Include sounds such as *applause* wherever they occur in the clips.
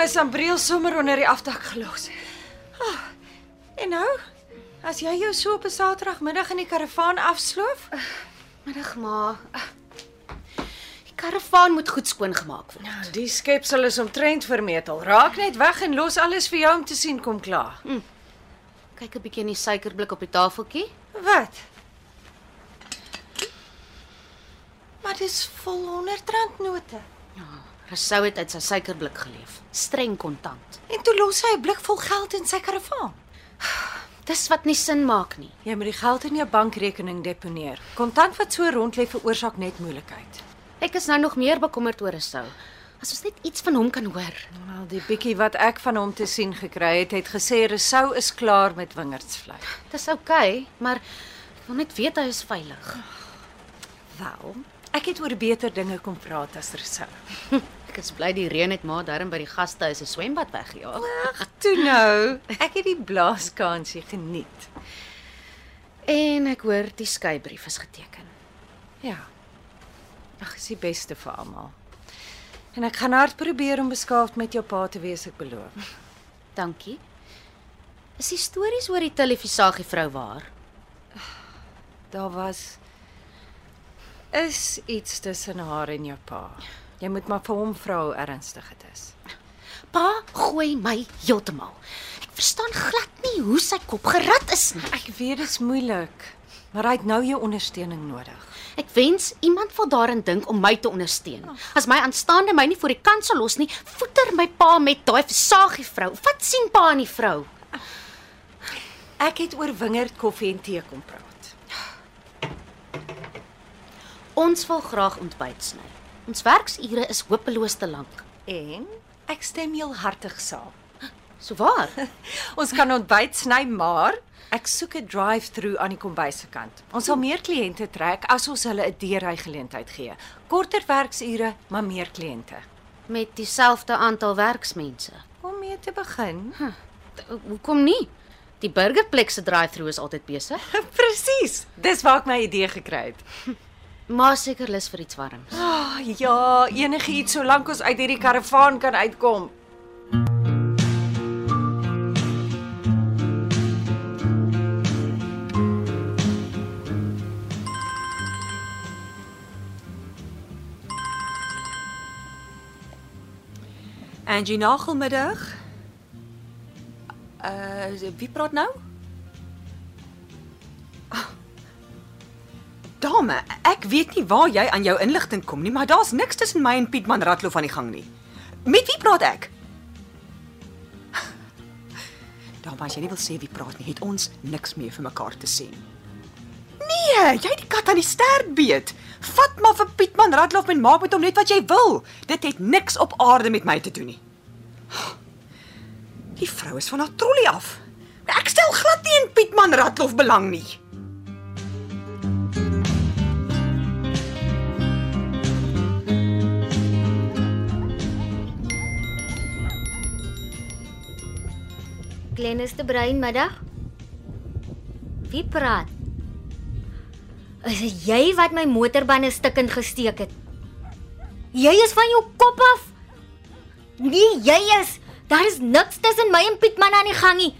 My sambreel sommer onder die afdak gelos. Oh, en nou, as jy jou so op 'n Saterdagmiddag in die karavaan afsloof, Middag ma. Die karavaan moet goed skoon gemaak word. nou, die skepsel is omtrent vermetel. Raak net weg en los alles vir jou om te sien kom klaar. Kyk 'n bietjie in die suikerblik op die tafeltjie. Wat? Maar dis vol 100 rand note. Rousseau het uit sy suikerblik geleef. Streng kontant. En toe los hy 'n blik vol geld in sy karavaan. *sighs* Dis wat nie sin maak nie. Jy moet die geld in jou bankrekening deponeer. Kontant wat so rond lê veroorsaak net moeilikheid. Ek is nou nog meer bekommerd oor Rousseau. As ons net iets van hom kan hoor. Wel, die bietjie wat ek van hom te sien gekry het, het gesê Resou is klaar met wingerdsvlei. *sighs* Dis oukei, okay, maar ek wil net weet hy is veilig. Wel, ek het oor beter dinge kom praat as Resou. *laughs* Ek is bly die reën het maar darm by die gastehuis 'n swembad weggejaag. Ag, toe nou. Ek het die blaaskansie geniet. En ek hoor die skeybrief is geteken. Ja. Ag, is die beste vir almal. En ek gaan hard probeer om beskaafd met jou pa te wees, ek beloof. Dankie. Is die stories oor die televisiesagie vrou waar? Daar was is iets tussen haar en jou pa. Jy moet maar vir hom vra hoe ernstig dit is. Pa gooi my heeltemal. Ek verstaan glad nie hoe sy kop gerad is nie. Ek weet dit is moeilik, maar hy het nou jou ondersteuning nodig. Ek wens iemand wil daarin dink om my te ondersteun. As my aanstaande my nie voor die kant sal los nie, voeter my pa met daai versagie vrou. Wat sien pa aan die vrou? Ek het oor wingerd koffie en tee kom praat. Ons wil graag ontbyt sny. Ons werksure is hopeloos te lank. En ek stem heel hartig saam. So waar? *laughs* Ons kan ontbyt sny, maar ek soek 'n drive-through aan die kombuis se kant. Ons sal meer kliënte trek as ons hulle 'n deurry geleentheid gee. Korter werksure, maar meer kliënte. Met dieselfde aantal werksmense. Om mee te begin. Hoekom nie? Die burgerplek se drive-through is altyd besig. *laughs* Presies. Dis waar ek my idee gekry het. *laughs* Maar seker lus vir iets warms. Ah, oh, ja, enigiets solank ons uit hierdie karavaan kan uitkom. Angie Nagelmiddag. Uh wie praat nou? Dame, ek weet nie waar jy aan jou inligting kom nie, maar daar's niks tussen my en Pietman Ratlof aan die gang nie. Met wie praat ek? *laughs* Dame, as jy nie wil sê wie praat nie, het ons niks meer vir mekaar te sê nie. Nee, jy het die kat aan die stert beet. Vat maar vir Pietman Ratlof en maak met hom net wat jy wil. Dit het niks op aarde met my te doen nie. *gasps* Die vrou is van haar trollie af. Ek stel glad nie in Pietman Ratlof belang nie. Glennis de Bruin middag. Wie praat? Is dit jy wat my motorbande stukkend gesteek het? Jy is van jou kop af. Nee, jy is. Daar is niks tussen my en Pietman aan die gang nie.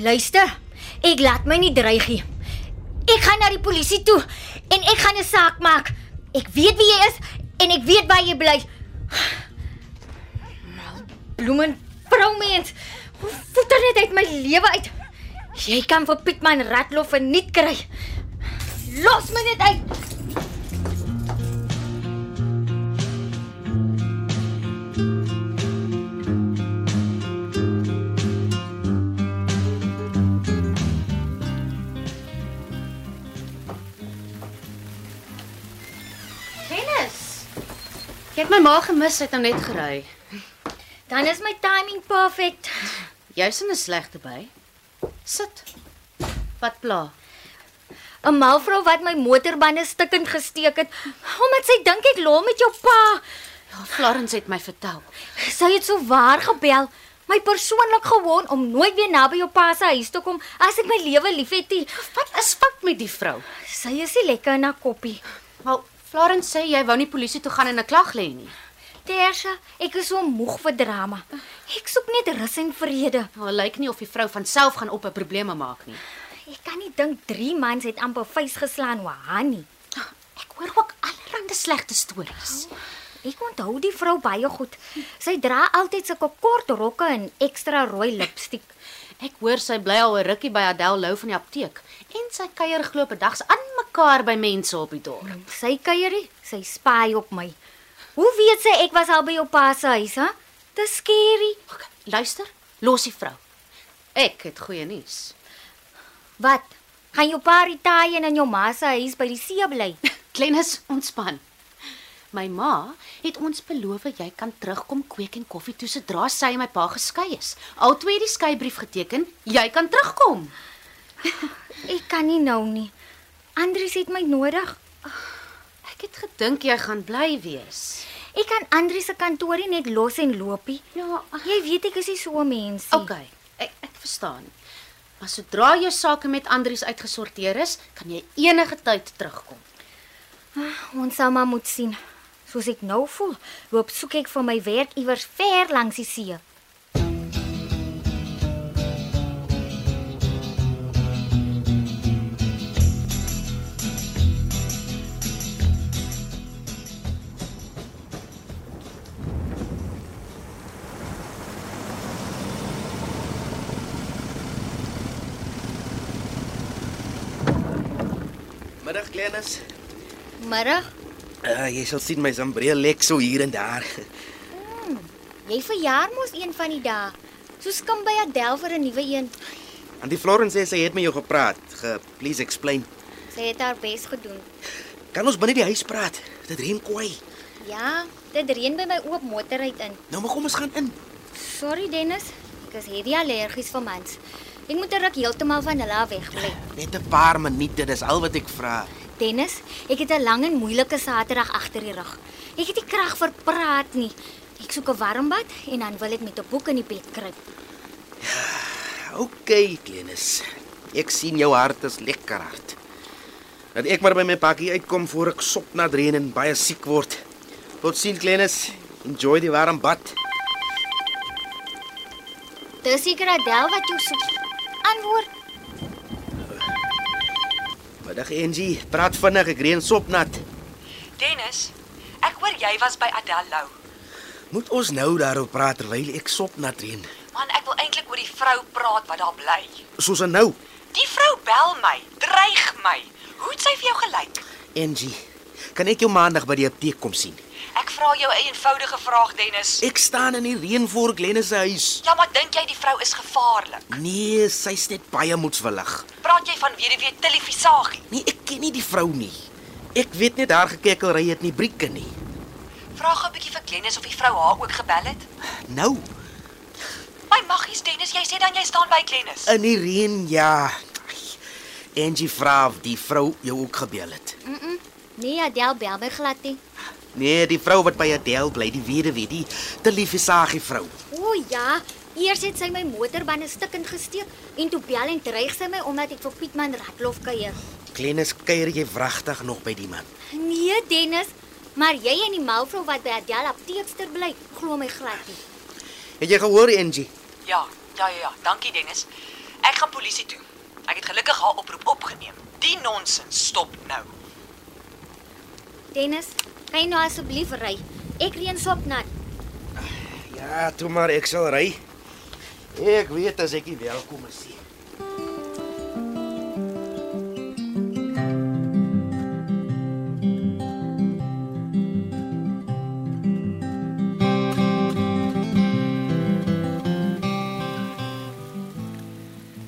Luister, ek laat my nie dreig nie. Ek gaan na die polisie toe en ek gaan 'n saak maak. Ek weet wie jy is en ek weet waar jy bly. Bloemen vroumens. Hoe voeter net uit my lewe uit. Jy kan vir Pietman Ratlof verniet kry. Los my net uit. Dennis. Jy het my ma gemis, hy het nou net gery. Dan is my timing perfect. Jy's in 'n slegte by. Sit. Wat pla? 'n Malvrou wat my motorbande stukkend gesteek het omdat sy dink ek lol met jou pa. Ja, Florence het my vertel. Sy het so waar gebel, my persoonlik gewoon om nooit weer naby jou pa se huis te kom as ek my lewe liefhet. nie. Wat is fout met die vrou? Sy is nie lekker in haar koppie. Wel, Florence sê jy wou nie polisie toe gaan en 'n klag lê nie. Tersha, ek is so moeg vir drama. Ek soek net rus en vrede. Nou, lyk nie of die vrou van self gaan op 'n probleme maak nie. Ek kan nie dink 3 mans het amper vuis geslaan oor haar nie. Ek hoor ook allerlei slegte stories. Ek onthou die vrou baie goed. Sy dra altyd sulke kort rokke en ekstra rooi lipstik. Ek hoor sy bly al 'n rukkie by Adel Lou van die apteek en sy kuier glo op dags aan mekaar by mense op die dorp. Sy kuierie, sy spy op my. Hoe weet sy ek was al by jou pa se huis, hè? Dis skerry. Okay, luister, los die vrou. Ek het goeie nuus. Wat? Gaan jou pa retire en in jou ma se huis by die see bly? *laughs* Glennis, ontspan. My ma het ons beloof jy kan terugkom kweek en koffie toe sodra sy en my pa geskei is. Altwee die skeibrief geteken, jy kan terugkom. *laughs* Ek kan nie nou nie. Andries het my nodig. Ek het gedink jy gaan bly wees. Ek kan Andries se kantoor nie net los en loopie. Ja, Jy weet ek is nie so 'n mens nie. okay. Ek ek verstaan. Maar sodra jou sake met Andries uitgesorteer is, kan jy enige tyd terugkom. Ons sal maar moet sien. Soos ek nou voel, loop soek ek vir my werk iewers ver langs die see. Middag Glennis. Middag. Uh, jy sal sien my sambreel lek so hier en daar. Jy verjaar mos een van die dae. So skim by Adel vir 'n nuwe een. En die Florence sê sy het met jou gepraat. Ge, please explain. Sy het haar bes gedoen. Kan ons binne die huis praat? Dit reën kwai. Ja, dit reën by my oop motor uit in. Nou maar kom ons gaan in. Sorry Dennis, ek is heavy allergies vir mans. Ek moet 'n ruk heeltemal van hulle af wegbly. Net 'n paar minute, dis al wat ek vra. Dennis, ek het 'n lang en moeilike Saterdag agter die rug. Ek het nie krag vir praat nie. Ek soek 'n warm bad en dan wil ek met 'n boek in die bed kruip. *sighs* OK, Glennis. Ek sien jou hart is lekker hard. Dat ek maar by my pakkie uitkom voor ek sop na reën en baie siek word. Tot sien Glennis. Enjoy die warm bad. Dis seker Adel wat jou soek. Antwoord. Middag Angie, praat vinnig, ek reën sopnat. Dennis, ek hoor jy was by Adel Lou. Moet ons nou daaroor praat terwyl ek sopnat reën? Man, ek wil eintlik oor die vrou praat wat daar bly. Soos en nou. Die vrou bel my, dreig my. Hoe het sy vir jou gelyk? Angie, kan ek jou maandag by die apteek kom sien? Vra jou 'n eenvoudige vraag, Dennis. Ek staan in die reën voor Glennis se huis. Ja, maar dink jy die vrou is gevaarlik? Nee, sy's net baie moedswillig. Praat jy van weduwee Tilly Visagie? Nee, ek ken nie die vrou nie. Ek weet net haar gekekelry het nie brieke nie. Vra gou 'n bietjie vir Glennis of die vrou haar ook gebel het. Nou, My maggies Dennis, jy sê dan jy staan by Glennis. in die reën, ja. Angie vra of die vrou jou ook gebel het. Nee, Adel bel my glad nie. Nee, die vrou wat by Adele bly, die weduwee, die te liefie sagie vrou. O ja, eers het sy my motorbande stukkend gesteek en toe bel en dreig sy my omdat ek vir Pietman Ratlof kuier. Glennis kuier jy wragtig nog by die man. Nee, Dennis, maar jy en die malvrou wat by Adel apteekster bly, glo my glad nie. Het jy gehoor, Angie? Ja, ja, ja, ja, dankie Dennis. Ek gaan polisie toe. Ek het gelukkig haar oproep opgeneem. Die nonsens stop nou. Dennis, kan jy nou asseblief ry? Ek reën sopnat. Ja, toe maar ek sal ry. Ek weet as ek nie welkom is nie.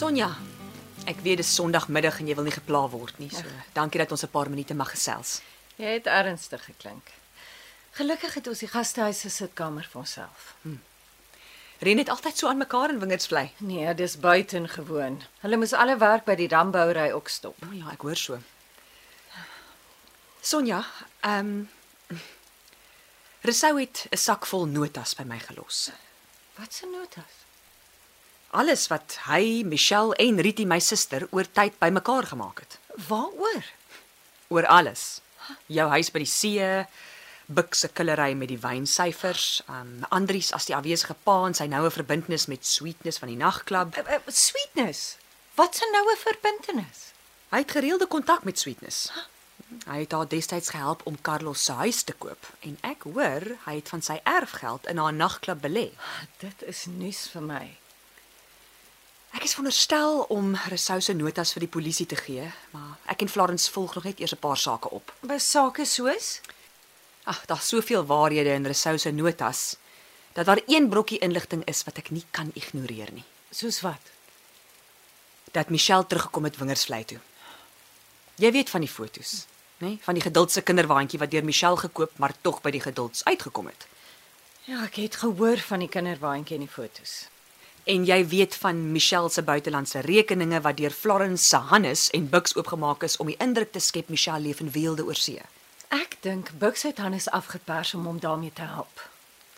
Sonja, ek weet dis Sondagmiddag en jy wil nie gepla word nie. So, dankie dat ons 'n paar minute mag gesels. Jy het ernstig geklink. Gelukkig het ons die gastehuis se sitkamer vir onsself. Ren het altyd so aan mekaar in wingers bly. Nee, dis buitengewoon. Hulle moes alle werk by die dambouery ook stop. O ja, ek hoor so. Sonja, ehm um, Resou het 'n sak vol notas by my gelos. Wat se notas? Alles wat hy, Michelle en Ritie my suster oor tyd bymekaar gemaak het. Waaroor? Oor alles. Jou huis by die see, Buk se killery met die wynsyfers, um Andries as die afwesige pa en sy noue verbintenis met Sweetness van die nagklub. Uh, uh, sweetness. Wat 'n noue verbintenis? Hy het gereelde kontak met Sweetness. Hy het haar destyds gehelp om Carlos se huis te koop en ek hoor hy het van sy erfgeld in haar nagklub belê. Dit is nuus vir my. Ek is veronderstel om Resou se notas vir die polisie te gee, maar ek en Florence volg nog net eers 'n paar sake op. By sake soos Ag, daar's soveel waarhede in Resou se notas dat daar een brokkie inligting is wat ek nie kan ignoreer nie. soos wat? Dat Michelle teruggekom het Wingersvlei toe. Jy weet van die fotos, nê? Nee? Van die geduldse kinderwaandjie wat deur Michelle gekoop, maar tog by die gedulds uitgekom het. Ja, ek het gehoor van die kinderwaandjie en die fotos. En jy weet van Michelle se buitelandse rekeninge wat deur Florence se Hannes en Bux oopgemaak is om die indruk te skep Michelle leef in weelde oor see. Ek dink Bux het Hannes afgepers om hom daarmee te help.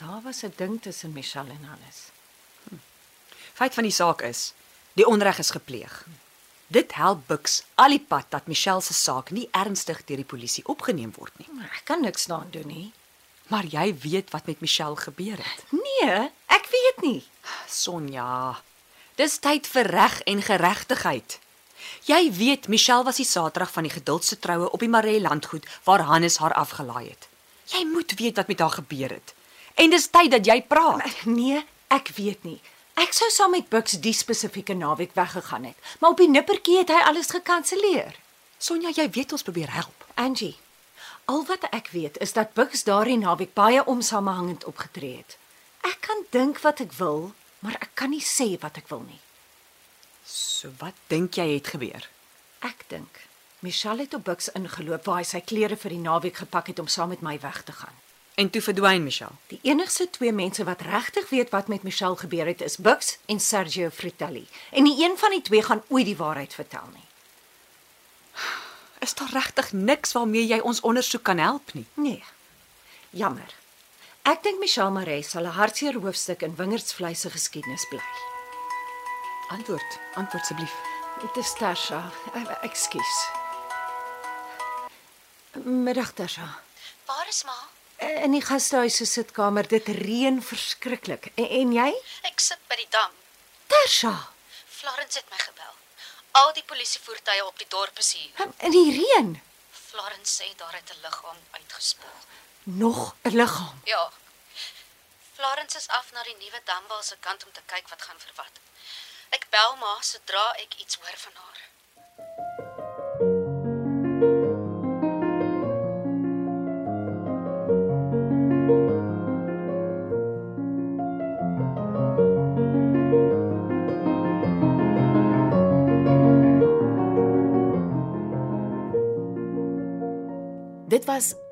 Daar was 'n ding tussen Michelle en Hannes. Feit van die saak is, die onreg is gepleeg. Dit help Bux al die pad dat Michelle se saak nie ernstig deur die polisie opgeneem word nie. Ek kan niks daaraan doen nie. Maar jy weet wat met Michelle gebeur het. Nee, ek weet nie. Sonja, dis tyd vir reg en geregtigheid. Jy weet Michelle was die Saterdag van die geduldse troue op die Maree landgoed waar Hannes haar afgelaai het. Jy moet weet wat met haar gebeur het. En dis tyd dat jy praat. Nee, ek weet nie. Ek sou saam met Bux die spesifieke naweek weggegaan het, maar op die nippertjie het hy alles gekanselleer. Sonja, jy weet ons probeer help. Angie, al wat ek weet is dat Bux daardie naweek baie onsamehangend opgetree het. Ek kan dink wat ek wil, maar ek kan nie sê wat ek wil nie. So wat dink jy het gebeur? Ek dink Michelle het op Bux ingeloop waar hy sy klere vir die naweek gepak het om saam met my weg te gaan. En toe verdwyn Michelle. Die enigste twee mense wat regtig weet wat met Michelle gebeur het, is Bux en Sergio Fritelli. En nie een van die twee gaan ooit die waarheid vertel nie. Is daar regtig niks waarmee jy ons ondersoek kan help nie? Nee. Jammer. Ek dink Michelle Maree sal 'n hartseer hoofstuk in Wingerdsvlei se geskiedenis bly. Antwoord, antwoord asseblief. Dit is Tasha. Eh, Ekskuus. Middag Tasha. Waar is ma? In die gastehuis se sitkamer, dit reën verskriklik. En, en jy? Ek sit by die dam. Tasha. Florence het my gebel. Al die polisievoertuie op die dorp is hier. In die reën. Florence sê daar het 'n liggaam uitgespoel. Nog 'n liggaam. Ja. Florence is af na die nuwe dambal se kant om te kyk wat gaan verwat. Ek bel ma sodra ek iets hoor van haar.